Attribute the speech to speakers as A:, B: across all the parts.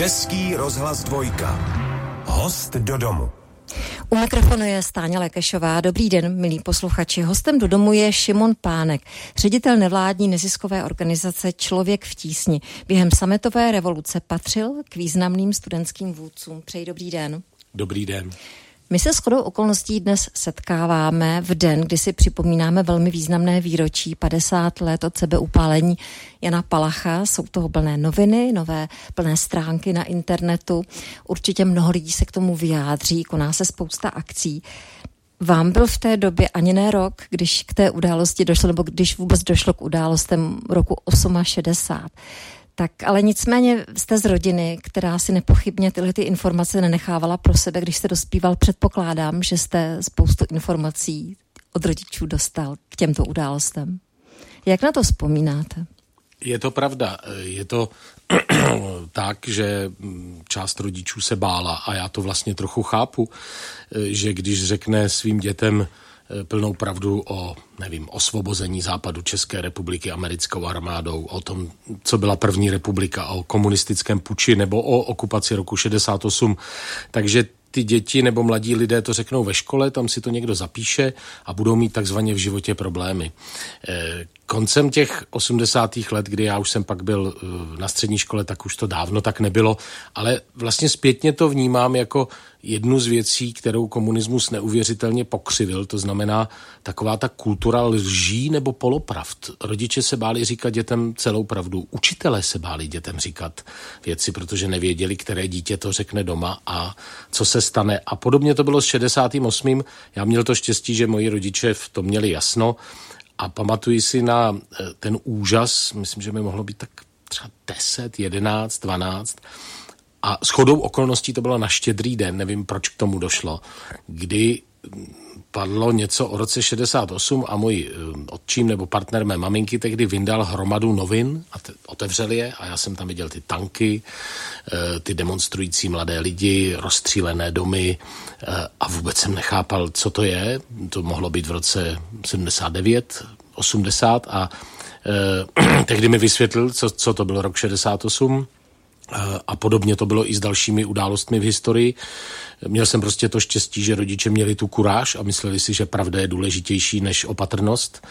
A: Český rozhlas dvojka. Host do domu.
B: U mikrofonu je Stáně Lekešová. Dobrý den, milí posluchači. Hostem do domu je Šimon Pánek, ředitel nevládní neziskové organizace Člověk v tísni. Během sametové revoluce patřil k významným studentským vůdcům. Přeji dobrý den.
C: Dobrý den.
B: My se shodou okolností dnes setkáváme v den, kdy si připomínáme velmi významné výročí 50 let od sebeupálení Jana Palacha. Jsou toho plné noviny, nové plné stránky na internetu. Určitě mnoho lidí se k tomu vyjádří, koná se spousta akcí. Vám byl v té době ani ne rok, když k té události došlo, nebo když vůbec došlo k událostem roku 68. Tak ale nicméně jste z rodiny, která si nepochybně tyhle ty informace nenechávala pro sebe, když jste dospíval. Předpokládám, že jste spoustu informací od rodičů dostal k těmto událostem. Jak na to vzpomínáte?
C: Je to pravda. Je to tak, že část rodičů se bála a já to vlastně trochu chápu, že když řekne svým dětem, plnou pravdu o, nevím, osvobození západu České republiky americkou armádou, o tom, co byla první republika, o komunistickém puči nebo o okupaci roku 68. Takže ty děti nebo mladí lidé to řeknou ve škole, tam si to někdo zapíše a budou mít takzvaně v životě problémy. Koncem těch 80. let, kdy já už jsem pak byl eh, na střední škole, tak už to dávno tak nebylo, ale vlastně zpětně to vnímám jako jednu z věcí, kterou komunismus neuvěřitelně pokřivil, to znamená taková ta kultura lží nebo polopravd. Rodiče se báli říkat dětem celou pravdu, učitelé se báli dětem říkat věci, protože nevěděli, které dítě to řekne doma a co se stane. A podobně to bylo s 68. Já měl to štěstí, že moji rodiče v tom měli jasno a pamatuji si na eh, ten úžas, myslím, že mi mohlo být tak třeba 10, 11, 12, a shodou okolností to bylo na štědrý den, nevím, proč k tomu došlo, kdy padlo něco o roce 68 a můj eh, otčím nebo partner mé maminky tehdy vyndal hromadu novin a te, otevřeli je a já jsem tam viděl ty tanky, eh, ty demonstrující mladé lidi, rozstřílené domy eh, a vůbec jsem nechápal, co to je. To mohlo být v roce 79, 80 a tehdy mi vysvětlil, co, co to byl rok 68 a podobně to bylo i s dalšími událostmi v historii. Měl jsem prostě to štěstí, že rodiče měli tu kuráž a mysleli si, že pravda je důležitější než opatrnost.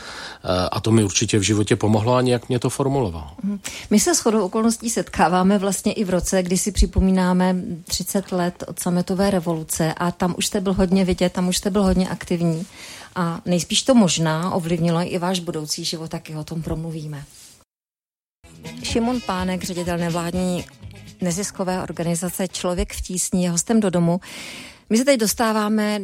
C: A to mi určitě v životě pomohlo a nějak mě to formulovalo.
B: Mhm. My se shodou okolností setkáváme vlastně i v roce, kdy si připomínáme 30 let od sametové revoluce a tam už jste byl hodně vidět, tam už jste byl hodně aktivní. A nejspíš to možná ovlivnilo i váš budoucí život, taky o tom promluvíme. Šimon Pánek, ředitel nevládní neziskové organizace Člověk v tísni je hostem do domu. My se teď dostáváme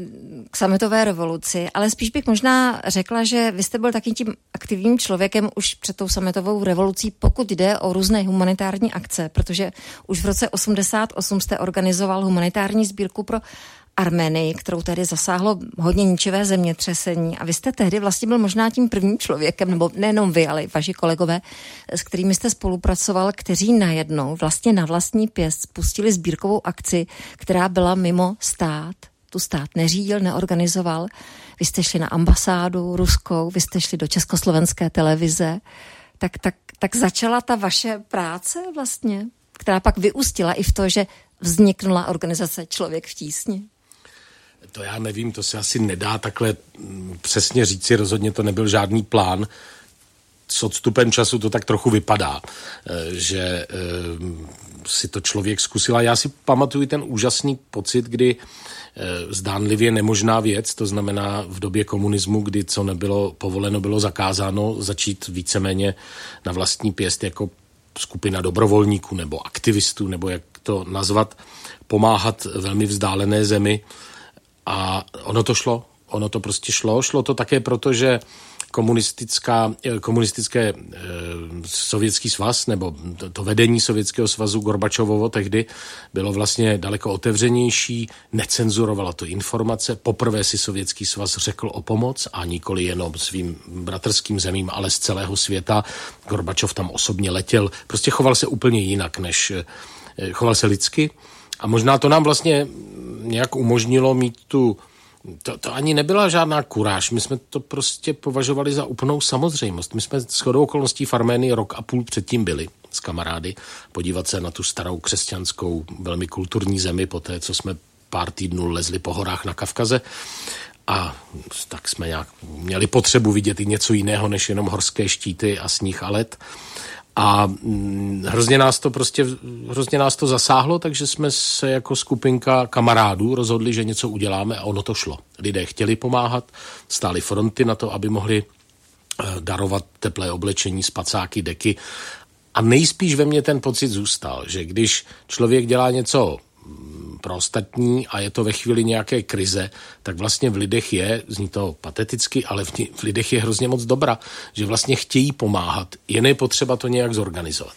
B: k sametové revoluci, ale spíš bych možná řekla, že vy jste byl takým tím aktivním člověkem už před tou sametovou revolucí, pokud jde o různé humanitární akce, protože už v roce 88 jste organizoval humanitární sbírku pro Armenii, kterou tedy zasáhlo hodně ničivé zemětřesení. A vy jste tehdy vlastně byl možná tím prvním člověkem, nebo nejenom vy, ale i vaši kolegové, s kterými jste spolupracoval, kteří najednou vlastně na vlastní pěst spustili sbírkovou akci, která byla mimo stát. Tu stát neřídil, neorganizoval. Vy jste šli na ambasádu ruskou, vy jste šli do československé televize. Tak, tak, tak začala ta vaše práce vlastně, která pak vyústila i v to, že vzniknula organizace Člověk v tísni.
C: To já nevím, to se asi nedá takhle mm, přesně říci, rozhodně to nebyl žádný plán. S odstupem času to tak trochu vypadá, eh, že eh, si to člověk zkusil. A já si pamatuju ten úžasný pocit, kdy eh, zdánlivě nemožná věc, to znamená v době komunismu, kdy co nebylo povoleno, bylo zakázáno začít víceméně na vlastní pěst jako skupina dobrovolníků nebo aktivistů, nebo jak to nazvat, pomáhat velmi vzdálené zemi, a ono to šlo, ono to prostě šlo. Šlo to také proto, že komunistická, eh, komunistické e, sovětský svaz, nebo to, to vedení sovětského svazu Gorbačovovo tehdy bylo vlastně daleko otevřenější, necenzurovalo to informace. Poprvé si sovětský svaz řekl o pomoc a nikoli jenom svým bratrským zemím, ale z celého světa. Gorbačov tam osobně letěl, prostě choval se úplně jinak, než e, choval se lidsky. A možná to nám vlastně nějak umožnilo mít tu to, to ani nebyla žádná kuráž, my jsme to prostě považovali za úplnou samozřejmost. My jsme s chodou okolností v Arménii rok a půl předtím byli s kamarády, podívat se na tu starou křesťanskou, velmi kulturní zemi, po té, co jsme pár týdnů lezli po horách na Kavkaze. A tak jsme nějak měli potřebu vidět i něco jiného, než jenom horské štíty a sníh a led. A mm, hrozně nás to prostě, hrozně nás to zasáhlo, takže jsme se jako skupinka kamarádů rozhodli, že něco uděláme a ono to šlo. Lidé chtěli pomáhat, stály fronty na to, aby mohli eh, darovat teplé oblečení, spacáky, deky. A nejspíš ve mně ten pocit zůstal, že když člověk dělá něco pro ostatní a je to ve chvíli nějaké krize, tak vlastně v lidech je, zní to pateticky, ale v, v lidech je hrozně moc dobra, že vlastně chtějí pomáhat, jen je potřeba to nějak zorganizovat.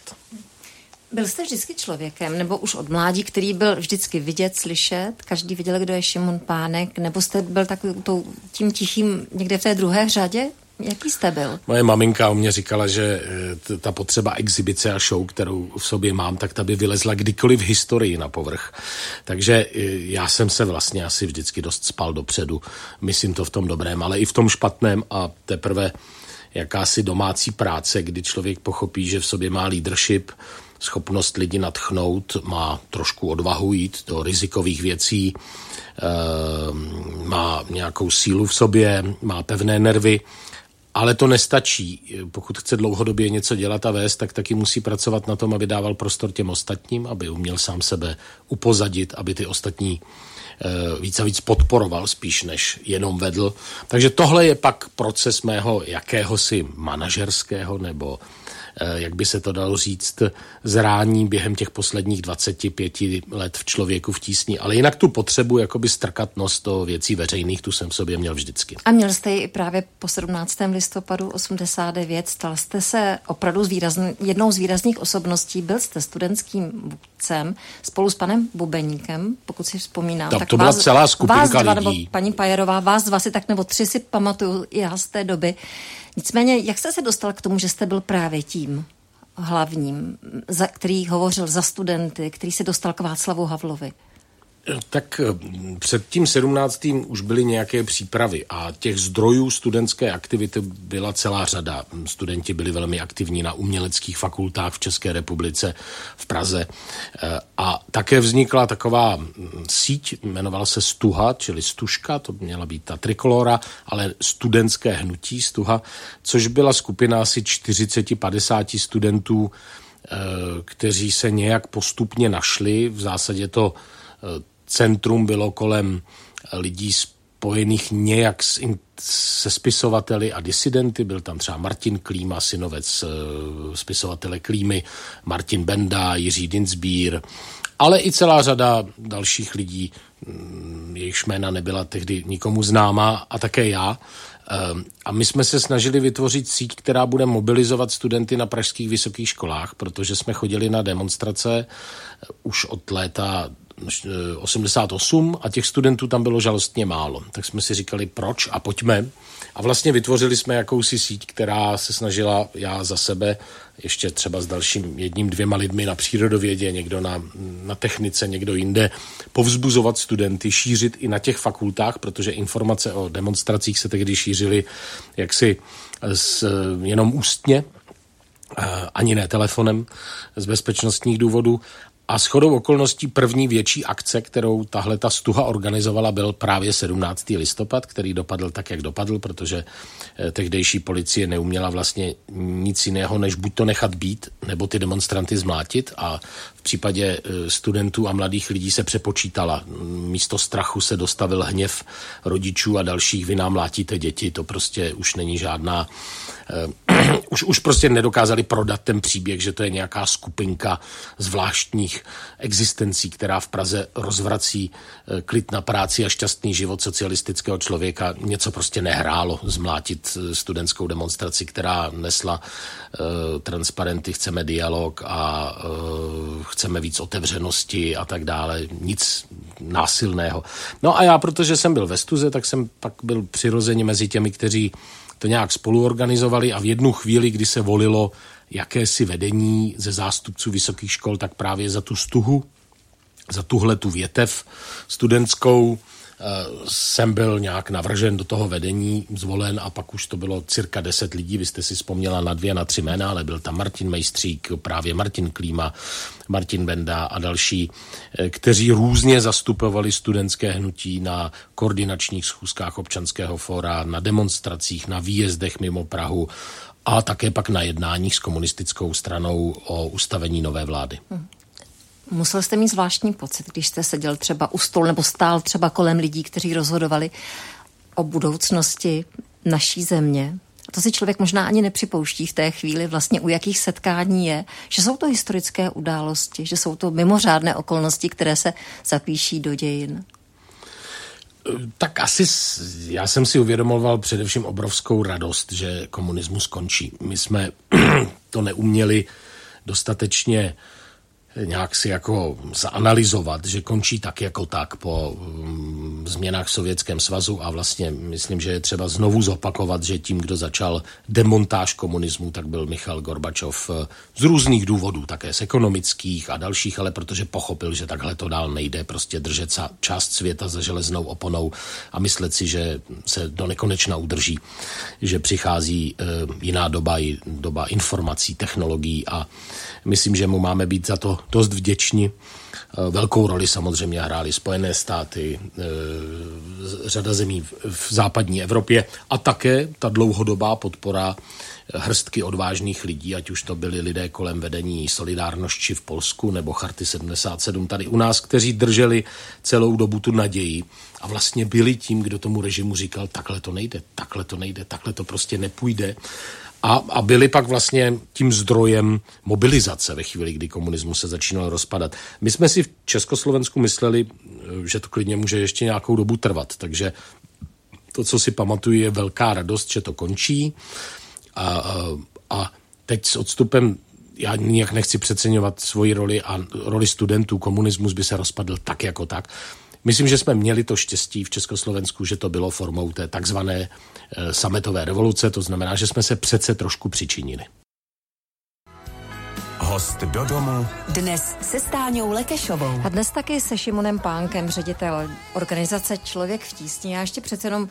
B: Byl jste vždycky člověkem, nebo už od mládí, který byl vždycky vidět, slyšet, každý viděl, kdo je Šimon Pánek, nebo jste byl takový tím tichým někde v té druhé řadě? Jaký jste byl?
C: Moje maminka o mě říkala, že eh, ta potřeba exibice a show, kterou v sobě mám, tak ta by vylezla kdykoliv v historii na povrch. Takže eh, já jsem se vlastně asi vždycky dost spal dopředu. Myslím to v tom dobrém, ale i v tom špatném a teprve jakási domácí práce, kdy člověk pochopí, že v sobě má leadership, schopnost lidi natchnout, má trošku odvahu jít do rizikových věcí, eh, má nějakou sílu v sobě, má pevné nervy, ale to nestačí. Pokud chce dlouhodobě něco dělat a vést, tak taky musí pracovat na tom, aby dával prostor těm ostatním, aby uměl sám sebe upozadit, aby ty ostatní eh, víc a víc podporoval spíš než jenom vedl. Takže tohle je pak proces mého jakéhosi manažerského nebo jak by se to dalo říct, zrání během těch posledních 25 let v člověku v tísni. Ale jinak tu potřebu jakoby strkat nos do věcí veřejných, tu jsem v sobě měl vždycky.
B: A měl jste ji i právě po 17. listopadu 89. Stal jste se opravdu z výrazn, jednou z výrazných osobností. Byl jste studentským vůdcem spolu s panem Bubeníkem, pokud si vzpomínám.
C: Tak, tak to byla vás, celá skupinka
B: vás dva,
C: lidí.
B: Nebo paní Pajerová, vás dva si tak nebo tři si pamatuju já z té doby. Nicméně, jak jste se dostal k tomu, že jste byl právě tím hlavním, za, který hovořil za studenty, který se dostal k Václavu Havlovi?
C: Tak eh, před tím 17. už byly nějaké přípravy a těch zdrojů studentské aktivity byla celá řada. Studenti byli velmi aktivní na uměleckých fakultách v České republice, v Praze. Eh, a také vznikla taková hm, síť, jmenovala se Stuha, čili Stuška, to měla být ta trikolora, ale studentské hnutí Stuha, což byla skupina asi 40-50 studentů, eh, kteří se nějak postupně našli. V zásadě to centrum bylo kolem lidí spojených nějak s, se spisovateli a disidenty. Byl tam třeba Martin Klíma, synovec eh, spisovatele Klímy, Martin Benda, Jiří Dinsbír, ale i celá řada dalších lidí, mm, jejichž jména nebyla tehdy nikomu známá, a také já. Eh, a my jsme se snažili vytvořit síť, která bude mobilizovat studenty na pražských vysokých školách, protože jsme chodili na demonstrace už od léta 88 a těch studentů tam bylo žalostně málo. Tak jsme si říkali, proč a pojďme. A vlastně vytvořili jsme jakousi síť, která se snažila já za sebe, ještě třeba s dalším jedním, dvěma lidmi na přírodovědě, někdo na, na technice, někdo jinde, povzbuzovat studenty, šířit i na těch fakultách, protože informace o demonstracích se tehdy šířily jaksi s, jenom ústně, ani ne telefonem z bezpečnostních důvodů a shodou okolností první větší akce, kterou tahle ta stuha organizovala, byl právě 17. listopad, který dopadl tak, jak dopadl, protože eh, tehdejší policie neuměla vlastně nic jiného, než buď to nechat být, nebo ty demonstranty zmlátit a v případě eh, studentů a mladých lidí se přepočítala. Místo strachu se dostavil hněv rodičů a dalších, vy nám mlátíte děti, to prostě už není žádná uh, už, už prostě nedokázali prodat ten příběh, že to je nějaká skupinka zvláštních existencí, která v Praze rozvrací uh, klid na práci a šťastný život socialistického člověka. Něco prostě nehrálo zmlátit studentskou demonstraci, která nesla uh, transparenty, chceme dialog a uh, chceme víc otevřenosti a tak dále. Nic násilného. No a já, protože jsem byl ve stuze, tak jsem pak byl přirozeně mezi těmi, kteří to nějak spoluorganizovali a v jednu chvíli, kdy se volilo jakési vedení ze zástupců vysokých škol, tak právě za tu stuhu, za tuhle tu větev studentskou jsem byl nějak navržen do toho vedení, zvolen a pak už to bylo cirka deset lidí, vy jste si vzpomněla na dvě, na tři jména, ale byl tam Martin Mejstřík, právě Martin Klíma, Martin Benda a další, eh, kteří různě zastupovali studentské hnutí na koordinačních schůzkách občanského fóra, na demonstracích, na výjezdech mimo Prahu a také pak na jednáních s komunistickou stranou o ustavení nové vlády. Hmm.
B: Musel jste mít zvláštní pocit, když jste seděl třeba u stolu nebo stál třeba kolem lidí, kteří rozhodovali o budoucnosti naší země. A to si člověk možná ani nepřipouští v té chvíli vlastně u jakých setkání je, že jsou to historické události, že jsou to mimořádné okolnosti, které se zapíší do dějin.
C: Tak asi já jsem si uvědomoval především obrovskou radost, že komunismus končí. My jsme to neuměli dostatečně nějak si jako zanalizovat, že končí tak jako tak po um, změnách v Sovětském svazu a vlastně myslím, že je třeba znovu zopakovat, že tím, kdo začal demontáž komunismu, tak byl Michal Gorbačov uh, z různých důvodů, také z ekonomických a dalších, ale protože pochopil, že takhle to dál nejde, prostě držet část světa za železnou oponou a myslet si, že se do nekonečna udrží, že přichází uh, jiná doba, doba informací, technologií a myslím, že mu máme být za to dost vděční. Eh, velkou roli samozřejmě hrály Spojené státy, eh, řada zemí v západní Evropě a také ta dlouhodobá podpora hrstky odvážných lidí, ať už to byli lidé kolem vedení Solidárnosti v Polsku nebo Charty 77 tady u nás, kteří drželi celou dobu tu naději a vlastně byli tím, kdo tomu režimu říkal, takhle to nejde, takhle to nejde, takhle to prostě nepůjde a, a byli pak vlastně tím zdrojem mobilizace ve chvíli, kdy komunismus se začínal rozpadat. My jsme si v Československu mysleli, že to klidně může ještě nějakou dobu trvat, takže to, co si pamatuju, je velká radost, že to končí. A, a, a teď s odstupem já nijak nechci přeceňovat svoji roli a roli studentů. Komunismus by se rozpadl tak jako tak. Myslím, že jsme měli to štěstí v Československu, že to bylo formou té takzvané e, sametové revoluce, to znamená, že jsme se přece trošku přičinili.
A: Host do domu.
B: Dnes se Stáňou Lekešovou. A dnes taky se Šimonem Pánkem, ředitel organizace Člověk v tísni. Já ještě přece jenom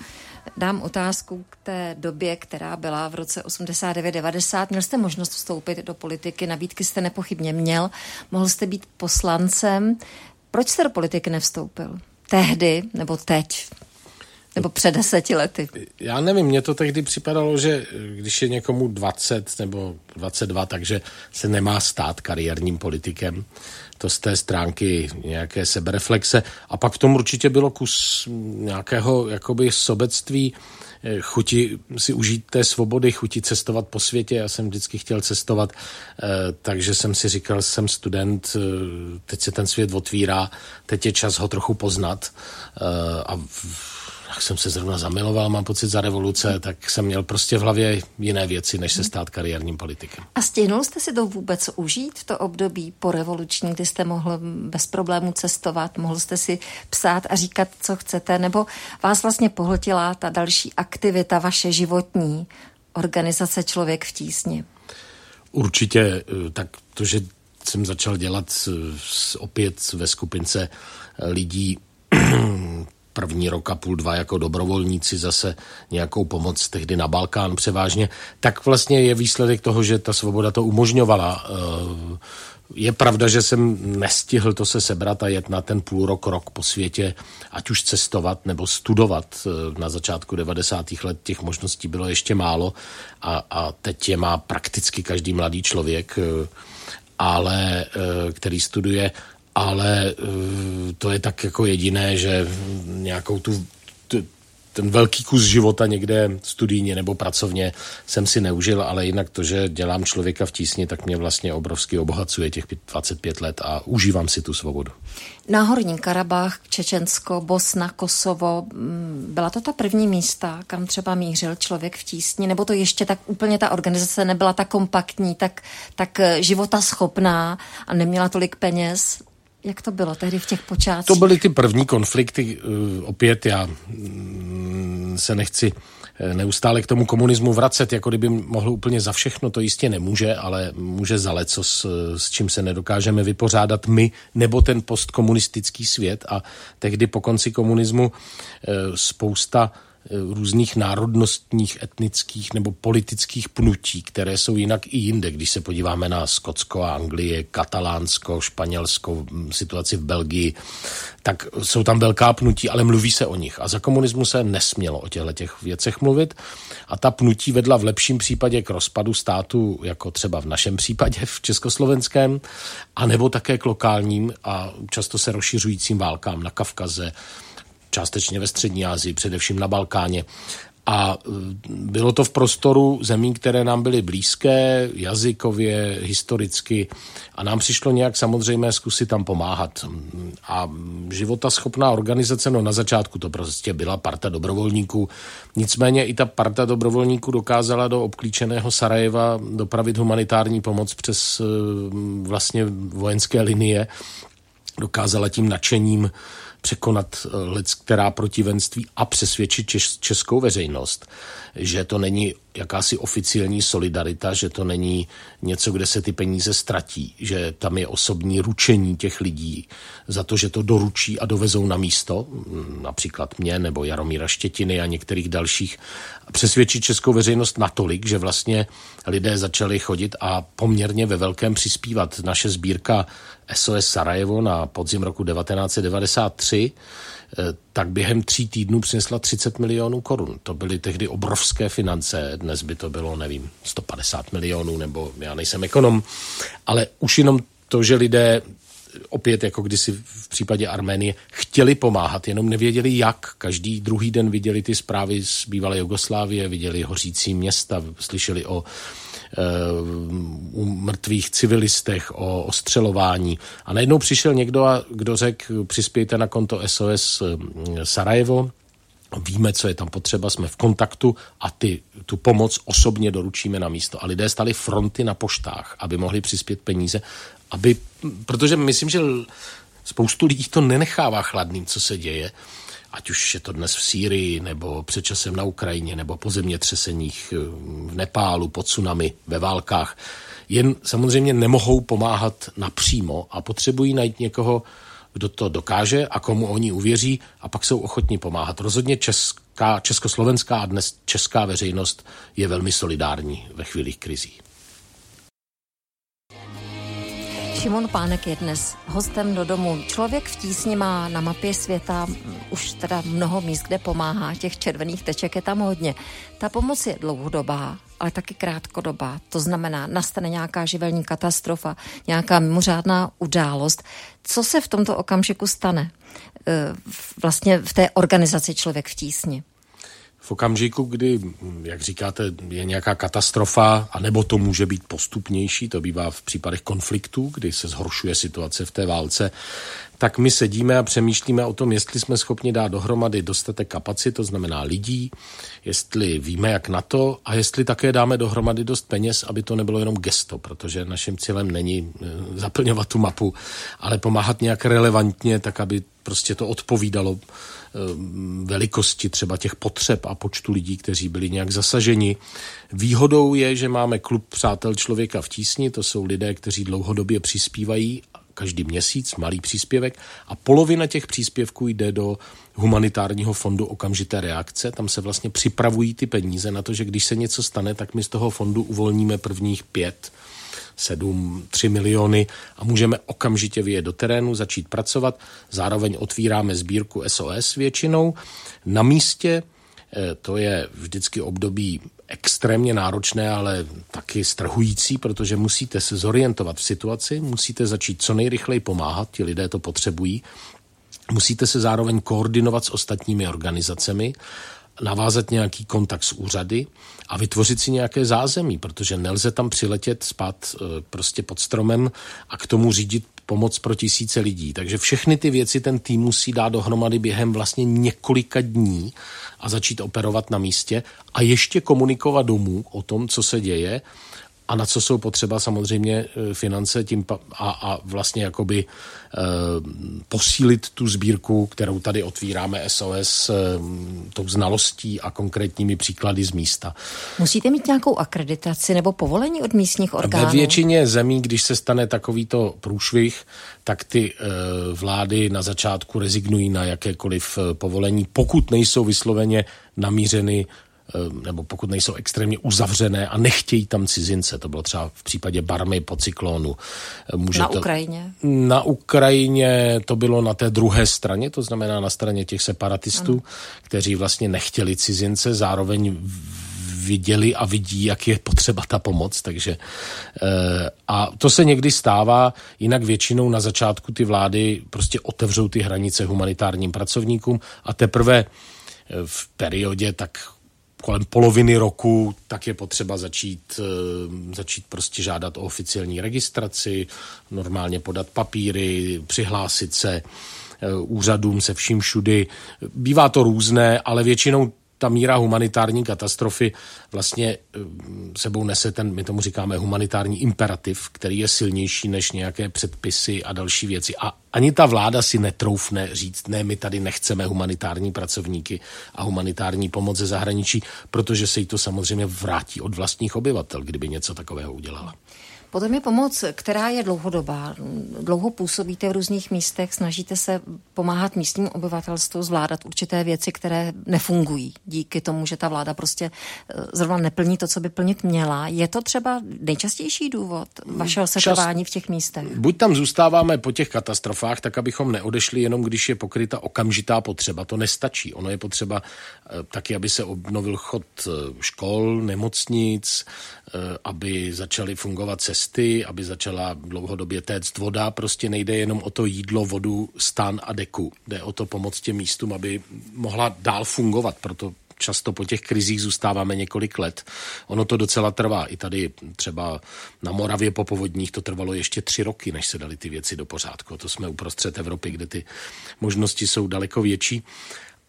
B: dám otázku k té době, která byla v roce 89-90. Měl jste možnost vstoupit do politiky, nabídky jste nepochybně měl. Mohl jste být poslancem. Proč jste do politiky nevstoupil? Tehdy nebo teď? Nebo před deseti lety?
C: Já nevím, mně to tehdy připadalo, že když je někomu 20 nebo 22, takže se nemá stát kariérním politikem. To z té stránky nějaké sebereflexe. A pak v tom určitě bylo kus nějakého jakoby sobectví, Eh, chuti si užít té svobody, chuti cestovat po světě. Já jsem vždycky chtěl cestovat, eh, takže jsem si říkal, jsem student, eh, teď se ten svět otvírá, teď je čas ho trochu poznat a jak jsem se zrovna zamiloval, mám pocit za revoluce, tak jsem měl prostě v hlavě jiné věci, než se stát kariérním politikem.
B: A stihnul jste si to vůbec užít v to období po revoluční, kdy jste mohl bez problémů cestovat, mohl jste si psát a říkat, co chcete, nebo vás vlastně pohltila ta další aktivita vaše životní, organizace Člověk v tísni?
C: Určitě, eh, tak to, že jsem začal dělat opět ve skupince eh, lidí, první rok a půl, dva jako dobrovolníci zase nějakou pomoc tehdy na Balkán převážně, tak vlastně je výsledek toho, že ta svoboda to umožňovala. Eh, je pravda, že jsem nestihl to se sebrat a jet na ten půl rok, rok po světě, ať už cestovat nebo studovat. Eh, na začátku 90. let těch možností bylo ještě málo a, a teď je má prakticky každý mladý člověk, eh, ale který studuje ale eh, to je tak jako jediné, že nějakou tu, ten velký kus života někde studijně nebo pracovně jsem si neužil, ale jinak to, že dělám člověka v tísni, tak mě vlastně obrovsky obohacuje těch 25 let a užívám si tu svobodu.
B: Náhorní Karabach, Čečensko, Bosna, Kosovo, mm, byla to ta první místa, kam třeba mířil člověk v tísni, nebo to ještě tak úplně ta organizace nebyla tak kompaktní, tak, tak eh, života schopná a neměla tolik peněz, jak to bylo tehdy v těch počátcích?
C: To byly ty první konflikty. Eh, opět já mm, se nechci neustále k tomu komunismu vracet, jako kdyby mohl úplně za všechno, to jistě nemůže, ale může za leco, s, s čím se nedokážeme vypořádat my, nebo ten postkomunistický svět. A tehdy po konci komunismu spousta Eh, různých národnostních, etnických nebo politických pnutí, které jsou jinak i jinde. Když se podíváme na Skotsko, Anglie, Katalánsko, Španělsko, situaci v Belgii, tak jsou tam velká pnutí, ale mluví se o nich. A za komunismu se nesmělo o těchto těch věcech mluvit. A ta pnutí vedla v lepším případě k rozpadu státu, jako třeba v našem případě v Československém, anebo také k lokálním a často se rozšiřujícím válkám na Kavkaze, částečně ve střední Asii, především na Balkáně. A e, bylo to v prostoru zemí, které nám byly blízké, jazykově, historicky a nám přišlo nějak samozřejmé zkusit tam pomáhat. A života schopná organizace, no na začátku to prostě byla parta dobrovolníků, nicméně i ta parta dobrovolníků dokázala do obklíčeného Sarajeva dopravit humanitární pomoc přes e, vlastně vojenské linie, dokázala tím nadšením překonat eh, lec, která protivenství a přesvědčit českou veřejnost, že to není jakási oficiální solidarita, že to není něco, kde se ty peníze ztratí, že tam je osobní ručení těch lidí za to, že to doručí a dovezou na místo, mm, například mě nebo Jaromíra Štětiny a některých dalších, přesvědčit českou veřejnost natolik, že vlastně lidé začali chodit a poměrně ve velkém přispívat. Naše sbírka SOS Sarajevo na podzim roku 1993 eh, tak během tří týdnů přinesla 30 milionů korun. To byly tehdy obrovské finance, dnes by to bylo, nevím, 150 milionů, nebo já nejsem ekonom, ale už jenom to, že lidé opět jako kdysi v případě Arménie, chtěli pomáhat, jenom nevěděli jak. Každý druhý den viděli ty zprávy z bývalé Jugoslávie, viděli hořící města, slyšeli o uh, mrtvých civilistech, o ostřelování. A najednou přišel někdo, a, kdo řekl, přispějte na konto SOS eh, Sarajevo, Víme, co je tam potřeba, jsme v kontaktu a ty, tu pomoc osobně doručíme na místo. A lidé stali fronty na poštách, aby mohli přispět peníze, aby, protože myslím, že spoustu lidí to nenechává chladným, co se děje ať už je to dnes v Sýrii, nebo před časem na Ukrajině, nebo po zemětřeseních eh, v Nepálu, pod tsunami, ve válkách. Jen samozřejmě nemohou pomáhat napřímo a potřebují najít někoho, kdo to dokáže a komu oni uvěří a pak jsou ochotní pomáhat. Rozhodně česká, československá a dnes česká veřejnost je velmi solidární ve chvílích krizí.
B: Šimon Pánek je dnes hostem do domu. Člověk v tísni má na mapě světa už teda mnoho míst, kde pomáhá. Těch červených teček je tam hodně. Ta pomoc je dlouhodobá, ale taky krátkodobá. To znamená, nastane nějaká živelní katastrofa, nějaká mimořádná událost. Co se v tomto okamžiku stane? E, vlastně v té organizaci Člověk v tísni
C: v okamžiku, kdy, jak říkáte, je nějaká katastrofa, anebo to může být postupnější, to bývá v případech konfliktů, kdy se zhoršuje situace v té válce, tak my sedíme a přemýšlíme o tom, jestli jsme schopni dát dohromady dostatek kapacit, to znamená lidí, jestli víme, jak na to a jestli také dáme dohromady dost peněz, aby to nebylo jenom gesto, protože naším cílem není eh, zaplňovat tu mapu, ale pomáhat nějak relevantně, tak aby prostě to odpovídalo eh, velikosti třeba těch potřeb a počtu lidí, kteří byli nějak zasaženi. Výhodou je, že máme klub Přátel člověka v tísni, to jsou lidé, kteří dlouhodobě přispívají každý měsíc, malý příspěvek a polovina těch příspěvků jde do humanitárního fondu okamžité reakce. Tam se vlastně připravují ty peníze na to, že když se něco stane, tak my z toho fondu uvolníme prvních pět 7, 3 miliony a můžeme okamžitě vyjet do terénu, začít pracovat. Zároveň otvíráme sbírku SOS většinou. Na místě eh, to je vždycky období extrémně náročné, ale taky strhující, protože musíte se zorientovat v situaci, musíte začít co nejrychleji pomáhat, ti lidé to potřebují, musíte se zároveň koordinovat s ostatními organizacemi, navázat nějaký kontakt s úřady a vytvořit si nějaké zázemí, protože nelze tam přiletět spát e, prostě pod stromem a k tomu řídit pomoc pro tisíce lidí. Takže všechny ty věci ten tým musí dát dohromady během vlastně několika dní a začít operovat na místě a ještě komunikovat domů o tom, co se děje a na co jsou potřeba samozřejmě finance tím a, a vlastně jakoby posílit tu sbírku, kterou tady otvíráme SOS tou znalostí a konkrétními příklady z místa.
B: Musíte mít nějakou akreditaci nebo povolení od místních orgánů?
C: Ve většině zemí, když se stane takovýto průšvih, tak ty vlády na začátku rezignují na jakékoliv povolení, pokud nejsou vysloveně namířeny nebo pokud nejsou extrémně uzavřené a nechtějí tam cizince. To bylo třeba v případě Barmy po cyklónu.
B: Eh, můžete, na Ukrajině?
C: Na Ukrajině to bylo na té druhé straně, to znamená na straně těch separatistů, ano. kteří vlastně nechtěli cizince, zároveň viděli a vidí, jak je potřeba ta pomoc, takže eh, a to se někdy stává, jinak většinou na začátku ty vlády prostě otevřou ty hranice humanitárním pracovníkům a teprve v periodě tak kolem poloviny roku, tak je potřeba začít, eh, začít prostě žádat o oficiální registraci, normálně podat papíry, přihlásit se eh, úřadům se vším všudy. Bývá to různé, ale většinou ta míra humanitární katastrofy vlastně eh, sebou nese ten, my tomu říkáme humanitární imperativ, který je silnější než nějaké předpisy a další věci. A ani ta vláda si netroufne říct, ne, my tady nechceme humanitární pracovníky a humanitární pomoc ze zahraničí, protože se jí to samozřejmě vrátí od vlastních obyvatel, kdyby něco takového udělala.
B: Potom je pomoc, která je dlouhodobá. Dlouho působíte v různých místech, snažíte se pomáhat místním obyvatelstvu zvládat určité věci, které nefungují díky tomu, že ta vláda prostě eh, zrovna neplní to, co by plnit měla. Je to třeba nejčastější důvod vašeho setrvání v těch místech?
C: Buď tam zůstáváme po těch katastrofách, tak abychom neodešli jenom, když je pokryta okamžitá potřeba. To nestačí. Ono je potřeba eh, taky, aby se obnovil chod eh, škol, nemocnic, aby začaly fungovat cesty aby začala dlouhodobě téct voda. Prostě nejde jenom o to jídlo, vodu, stan a deku. Jde o to pomoct těm místům, aby mohla dál fungovat. Proto často po těch krizích zůstáváme několik let. Ono to docela trvá. I tady třeba na Moravě po povodních to trvalo ještě tři roky, než se dali ty věci do pořádku. To jsme uprostřed Evropy, kde ty možnosti jsou daleko větší.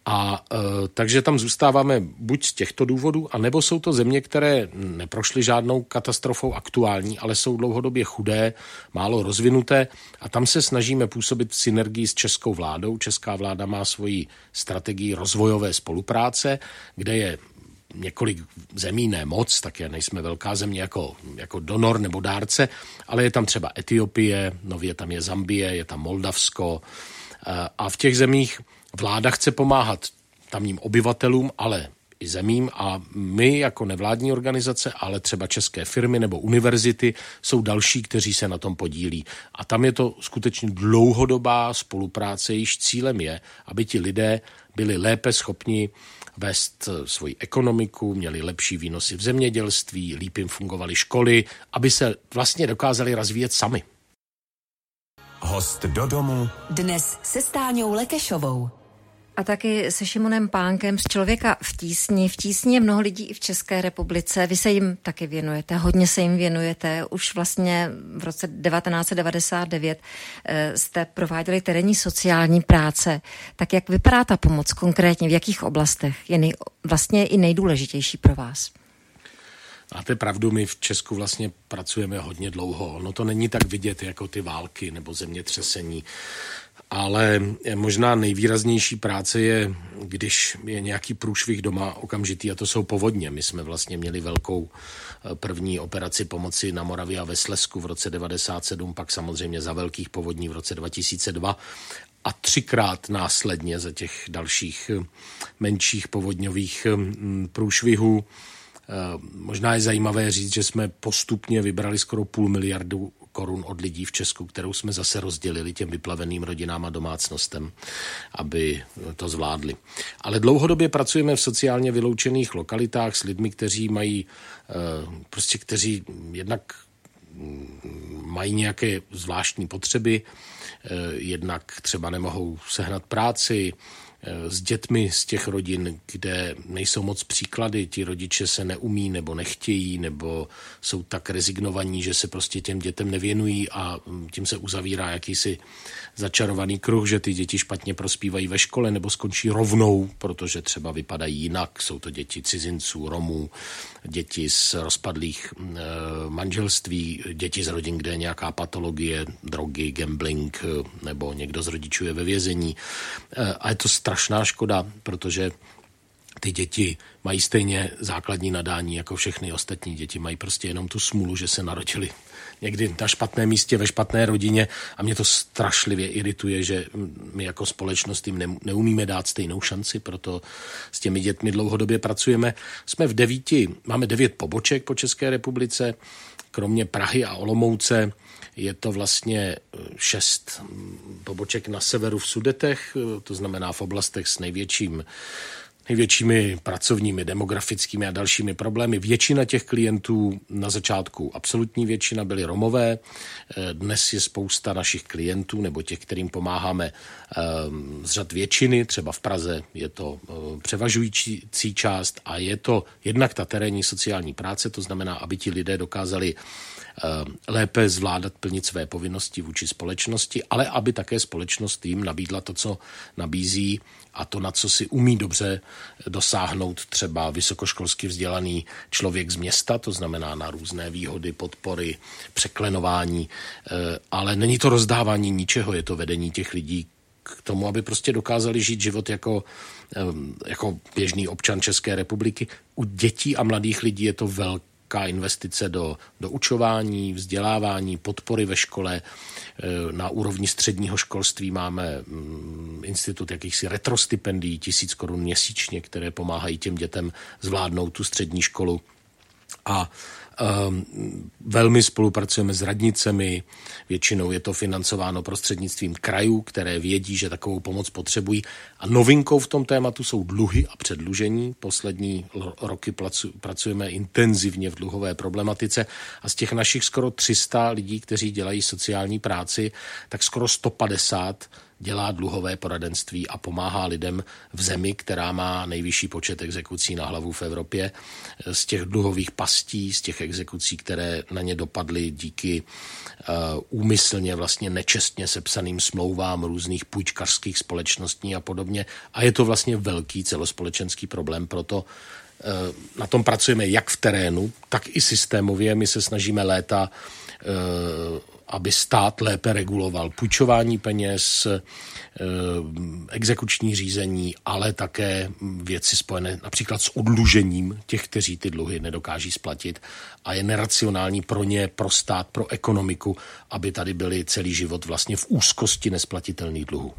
C: A e, takže tam zůstáváme buď z těchto důvodů, anebo jsou to země, které neprošly žádnou katastrofou aktuální, ale jsou dlouhodobě chudé, málo rozvinuté a tam se snažíme působit v synergii s českou vládou. Česká vláda má svoji strategii rozvojové spolupráce, kde je několik zemí, ne moc, tak je nejsme velká země jako, jako donor nebo dárce, ale je tam třeba Etiopie, nově tam je Zambie, je tam Moldavsko e, a v těch zemích Vláda chce pomáhat tamním obyvatelům, ale i zemím a my jako nevládní organizace, ale třeba české firmy nebo univerzity jsou další, kteří se na tom podílí. A tam je to skutečně dlouhodobá spolupráce, již cílem je, aby ti lidé byli lépe schopni vést svoji ekonomiku, měli lepší výnosy v zemědělství, líp jim fungovaly školy, aby se vlastně dokázali rozvíjet sami.
A: Host do domu.
D: Dnes se Stáňou Lekešovou.
B: A taky se Šimonem Pánkem z Člověka v tísni. V tísni je mnoho lidí i v České republice. Vy se jim taky věnujete, hodně se jim věnujete. Už vlastně v roce 1999 eh, jste prováděli terénní sociální práce. Tak jak vypadá ta pomoc konkrétně? V jakých oblastech je nej, vlastně i nejdůležitější pro vás?
C: Máte pravdu, my v Česku vlastně pracujeme hodně dlouho. No to není tak vidět jako ty války nebo zemětřesení ale možná nejvýraznější práce je, když je nějaký průšvih doma okamžitý a to jsou povodně. My jsme vlastně měli velkou eh, první operaci pomoci na Moravě a ve Slesku v roce 97, pak samozřejmě za velkých povodní v roce 2002 a třikrát následně za těch dalších eh, menších povodňových hm, průšvihů. Eh, možná je zajímavé říct, že jsme postupně vybrali skoro půl miliardu korun od lidí v Česku, kterou jsme zase rozdělili těm vyplaveným rodinám a domácnostem, aby to zvládli. Ale dlouhodobě pracujeme v sociálně vyloučených lokalitách s lidmi, kteří mají, eh, prostě kteří jednak mm, mají nějaké zvláštní potřeby, eh, jednak třeba nemohou sehnat práci, s dětmi z těch rodin, kde nejsou moc příklady, ti rodiče se neumí nebo nechtějí, nebo jsou tak rezignovaní, že se prostě těm dětem nevěnují a mm, tím se uzavírá jakýsi začarovaný kruh, že ty děti špatně prospívají ve škole nebo skončí rovnou, protože třeba vypadají jinak. Jsou to děti cizinců, Romů, děti z rozpadlých e, manželství, děti z rodin, kde je nějaká patologie, drogy, gambling eh, nebo někdo z rodičů je ve vězení. E, a je to strašná škoda, protože ty děti mají stejně základní nadání jako všechny ostatní děti. Mají prostě jenom tu smůlu, že se narodili někdy na špatném místě, ve špatné rodině a mě to strašlivě irituje, že my jako společnost jim neumíme dát stejnou šanci, proto s těmi dětmi dlouhodobě pracujeme. Jsme v devíti, máme devět poboček po České republice, kromě Prahy a Olomouce je to vlastně eh, šest mm, poboček na severu v Sudetech, eh, to znamená v oblastech s největším největšími pracovními, demografickými a dalšími problémy. Většina těch klientů na začátku, absolutní většina byly Romové. Eh, dnes je spousta našich klientů nebo těch, kterým pomáháme z řad většiny. Třeba v Praze je to převažující část a je to jednak ta terénní sociální práce, to znamená, aby ti lidé dokázali lépe zvládat plnit své povinnosti vůči společnosti, ale aby také společnost jim nabídla to, co nabízí a to, na co si umí dobře dosáhnout třeba vysokoškolsky vzdělaný člověk z města, to znamená na různé výhody, podpory, překlenování, eh, ale není to rozdávání ničeho, je to vedení těch lidí k tomu, aby prostě dokázali žít život jako, eh, jako běžný občan České republiky. U dětí a mladých lidí je to velké velká investice do, do učování, vzdělávání, podpory ve škole. E, na úrovni středního školství máme mm, institut jakýchsi retrostipendií, tisíc korun měsíčně, které pomáhají těm dětem zvládnout tu střední školu. A Ehm, velmi spolupracujeme s radnicemi, většinou je to financováno prostřednictvím krajů, které vědí, že takovou pomoc potřebují. A novinkou v tom tématu jsou dluhy a předlužení. Poslední roky pracujeme intenzivně v dluhové problematice a z těch našich skoro 300 lidí, kteří dělají sociální práci, tak skoro 150 dělá dluhové poradenství a pomáhá lidem v zemi, která má nejvyšší počet exekucí na hlavu v Evropě. Z těch dluhových pastí, z těch exekucí, které na ně dopadly díky uh, úmyslně vlastně nečestně sepsaným smlouvám různých půjčkařských společností a podobně. A je to vlastně velký celospolečenský problém, proto uh, na tom pracujeme jak v terénu, tak i systémově. My se snažíme léta uh, aby stát lépe reguloval půjčování peněz, eh, exekuční řízení, ale také věci spojené například s odlužením těch, kteří ty dluhy nedokáží splatit a je neracionální pro ně, pro stát, pro ekonomiku, aby tady byli celý život vlastně v úzkosti nesplatitelných dluhů.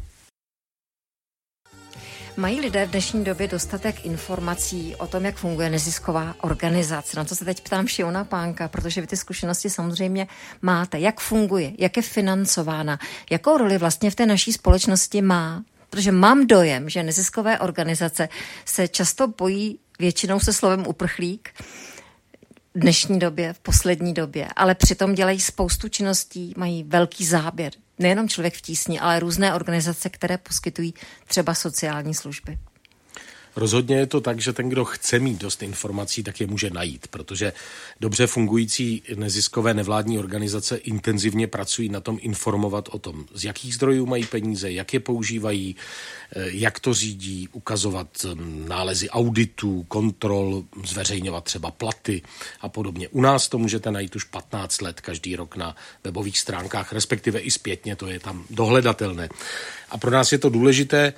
B: Mají lidé v dnešní době dostatek informací o tom, jak funguje nezisková organizace? Na to se teď ptám Šiona Pánka, protože vy ty zkušenosti samozřejmě máte. Jak funguje, jak je financována, jakou roli vlastně v té naší společnosti má? Protože mám dojem, že neziskové organizace se často bojí většinou se slovem uprchlík, v dnešní době, v poslední době, ale přitom dělají spoustu činností, mají velký záběr nejenom člověk v tísni, ale různé organizace, které poskytují třeba sociální služby.
C: Rozhodně je to tak, že ten, kdo chce mít dost informací, tak je může najít, protože dobře fungující neziskové nevládní organizace intenzivně pracují na tom informovat o tom, z jakých zdrojů mají peníze, jak je používají, eh, jak to řídí, ukazovat hm, nálezy auditů, kontrol, zveřejňovat třeba platy a podobně. U nás to můžete najít už 15 let každý rok na webových stránkách, respektive i zpětně, to je tam dohledatelné. A pro nás je to důležité,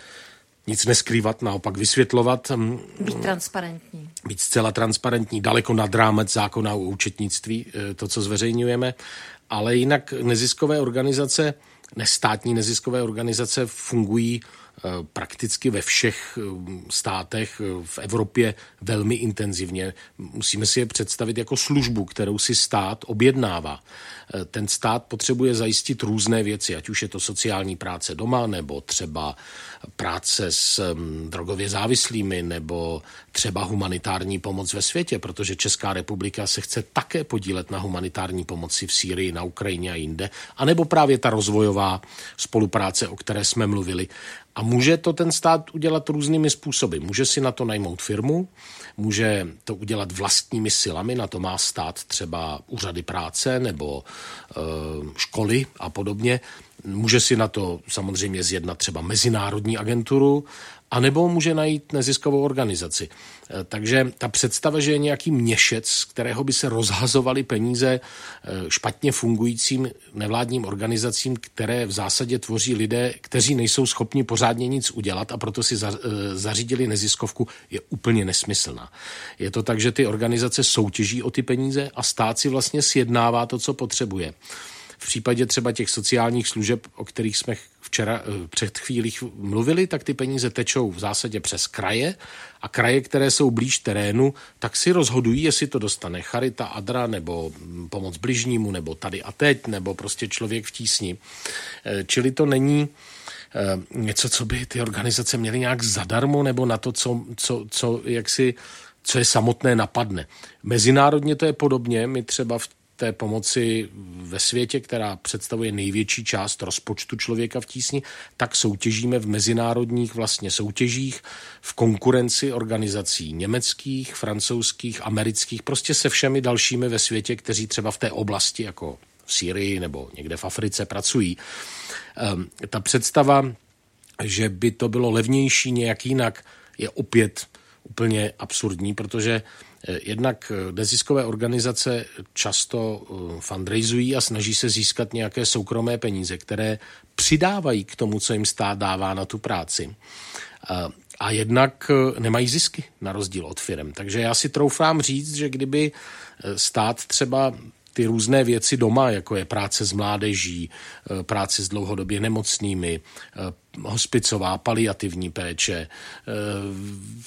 C: nic neskrývat, naopak vysvětlovat. Mm,
B: být transparentní.
C: Být zcela transparentní, daleko nad rámec zákona o účetnictví, eh, to, co zveřejňujeme. Ale jinak neziskové organizace, nestátní neziskové organizace fungují prakticky ve všech eh, státech v Evropě velmi intenzivně. Musíme si je představit jako službu, kterou si stát objednává. Ten stát potřebuje zajistit různé věci, ať už je to sociální práce doma, nebo třeba práce s mm, drogově závislými nebo třeba humanitární pomoc ve světě, protože Česká republika se chce také podílet na humanitární pomoci v Sýrii, na Ukrajině a jinde, anebo právě ta rozvojová spolupráce, o které jsme mluvili. A může to ten stát udělat různými způsoby. Může si na to najmout firmu, může to udělat vlastními silami, na to má stát třeba úřady práce nebo e, školy a podobně. Může si na to samozřejmě zjednat třeba mezinárodní agenturu, anebo může najít neziskovou organizaci. E, takže ta představa, že je nějaký měšec, z kterého by se rozhazovaly peníze e, špatně fungujícím nevládním organizacím, které v zásadě tvoří lidé, kteří nejsou schopni pořádně nic udělat a proto si e, zařídili neziskovku, je úplně nesmyslná. Je to tak, že ty organizace soutěží o ty peníze a stát si vlastně sjednává to, co potřebuje. V případě třeba těch sociálních služeb, o kterých jsme včera eh, před chvílích mluvili, tak ty peníze tečou v zásadě přes kraje a kraje, které jsou blíž terénu, tak si rozhodují, jestli to dostane Charita, Adra nebo hm, pomoc bližnímu, nebo tady a teď, nebo prostě člověk v tísni. Eh, čili to není eh, něco, co by ty organizace měly nějak zadarmo, nebo na to, co, co, co jak si co je samotné napadne. Mezinárodně to je podobně. My třeba v té pomoci ve světě, která představuje největší část rozpočtu člověka v tísni, tak soutěžíme v mezinárodních vlastně soutěžích, v konkurenci organizací německých, francouzských, amerických, prostě se všemi dalšími ve světě, kteří třeba v té oblasti jako v Syrii nebo někde v Africe pracují. Um, ta představa, že by to bylo levnější nějak jinak, je opět úplně absurdní, protože jednak eh, neziskové organizace často eh, fundraisují a snaží se získat nějaké soukromé peníze, které přidávají k tomu, co jim stát dává na tu práci. A jednak nemají zisky, na rozdíl od firm. Takže já si troufám říct, že kdyby stát třeba ty různé věci doma, jako je práce s mládeží, eh, práce s dlouhodobě nemocnými, eh, hospicová, paliativní péče, eh,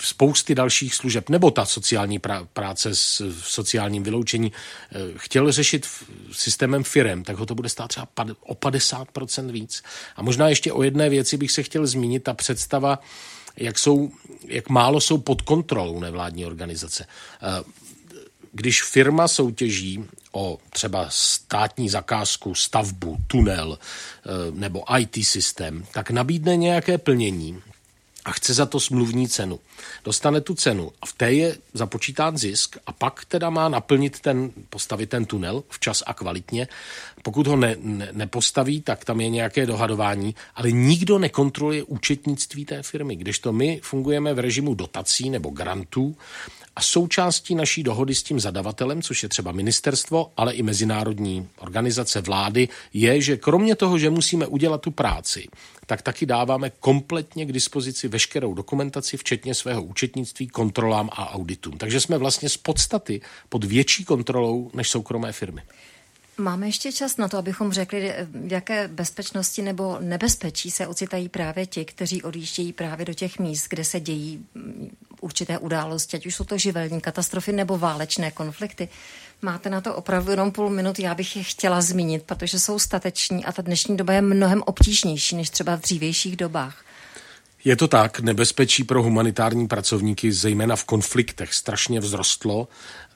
C: spousty dalších služeb, nebo ta sociální práce s sociálním vyloučení, chtěl řešit systémem firem, tak ho to bude stát třeba o 50% víc. A možná ještě o jedné věci bych se chtěl zmínit, ta představa, jak, jsou, jak málo jsou pod kontrolou nevládní organizace. Když firma soutěží o třeba státní zakázku, stavbu, tunel eh, nebo IT systém, tak nabídne nějaké plnění a chce za to smluvní cenu. Dostane tu cenu a v té je započítán zisk a pak teda má naplnit ten, postavit ten tunel včas a kvalitně. Pokud ho ne, ne, nepostaví, tak tam je nějaké dohadování, ale nikdo nekontroluje účetnictví té firmy, kdežto my fungujeme v režimu dotací nebo grantů a součástí naší dohody s tím zadavatelem, což je třeba ministerstvo, ale i mezinárodní organizace vlády, je, že kromě toho, že musíme udělat tu práci, tak taky dáváme kompletně k dispozici veškerou dokumentaci, včetně svého účetnictví, kontrolám a auditům. Takže jsme vlastně z podstaty pod větší kontrolou než soukromé firmy.
B: Máme ještě čas na to, abychom řekli, v jaké bezpečnosti nebo nebezpečí se ocitají právě ti, kteří odjíždějí právě do těch míst, kde se dějí určité události, ať už jsou to živelní katastrofy nebo válečné konflikty. Máte na to opravdu jenom půl minut, já bych je chtěla zmínit, protože jsou stateční a ta dnešní doba je mnohem obtížnější než třeba v dřívějších dobách.
C: Je to tak, nebezpečí pro humanitární pracovníky, zejména v konfliktech, strašně vzrostlo.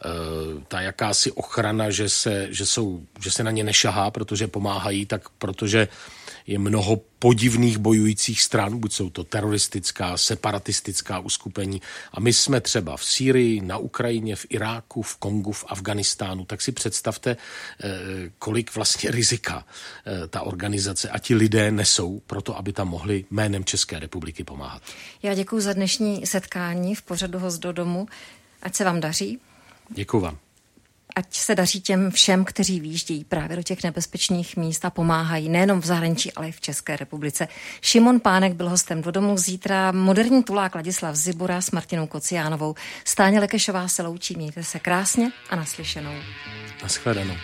C: E, ta jakási ochrana, že se, že, jsou, že se na ně nešahá, protože pomáhají, tak protože je mnoho podivných bojujících stran, buď jsou to teroristická, separatistická uskupení. A my jsme třeba v Sýrii, na Ukrajině, v Iráku, v Kongu, v Afganistánu. Tak si představte, eh, kolik vlastně rizika eh, ta organizace a ti lidé nesou pro to, aby tam mohli jménem České republiky pomáhat.
B: Já děkuji za dnešní setkání v pořadu Host do domu. Ať se vám daří.
C: Děkuji vám
B: ať se daří těm všem, kteří výjíždějí právě do těch nebezpečných míst a pomáhají nejenom v zahraničí, ale i v České republice. Šimon Pánek byl hostem do domu zítra. Moderní tulák Ladislav Zibura s Martinou Kociánovou. Stáně Lekešová se loučí. Mějte se krásně a naslyšenou.
C: Naschledanou.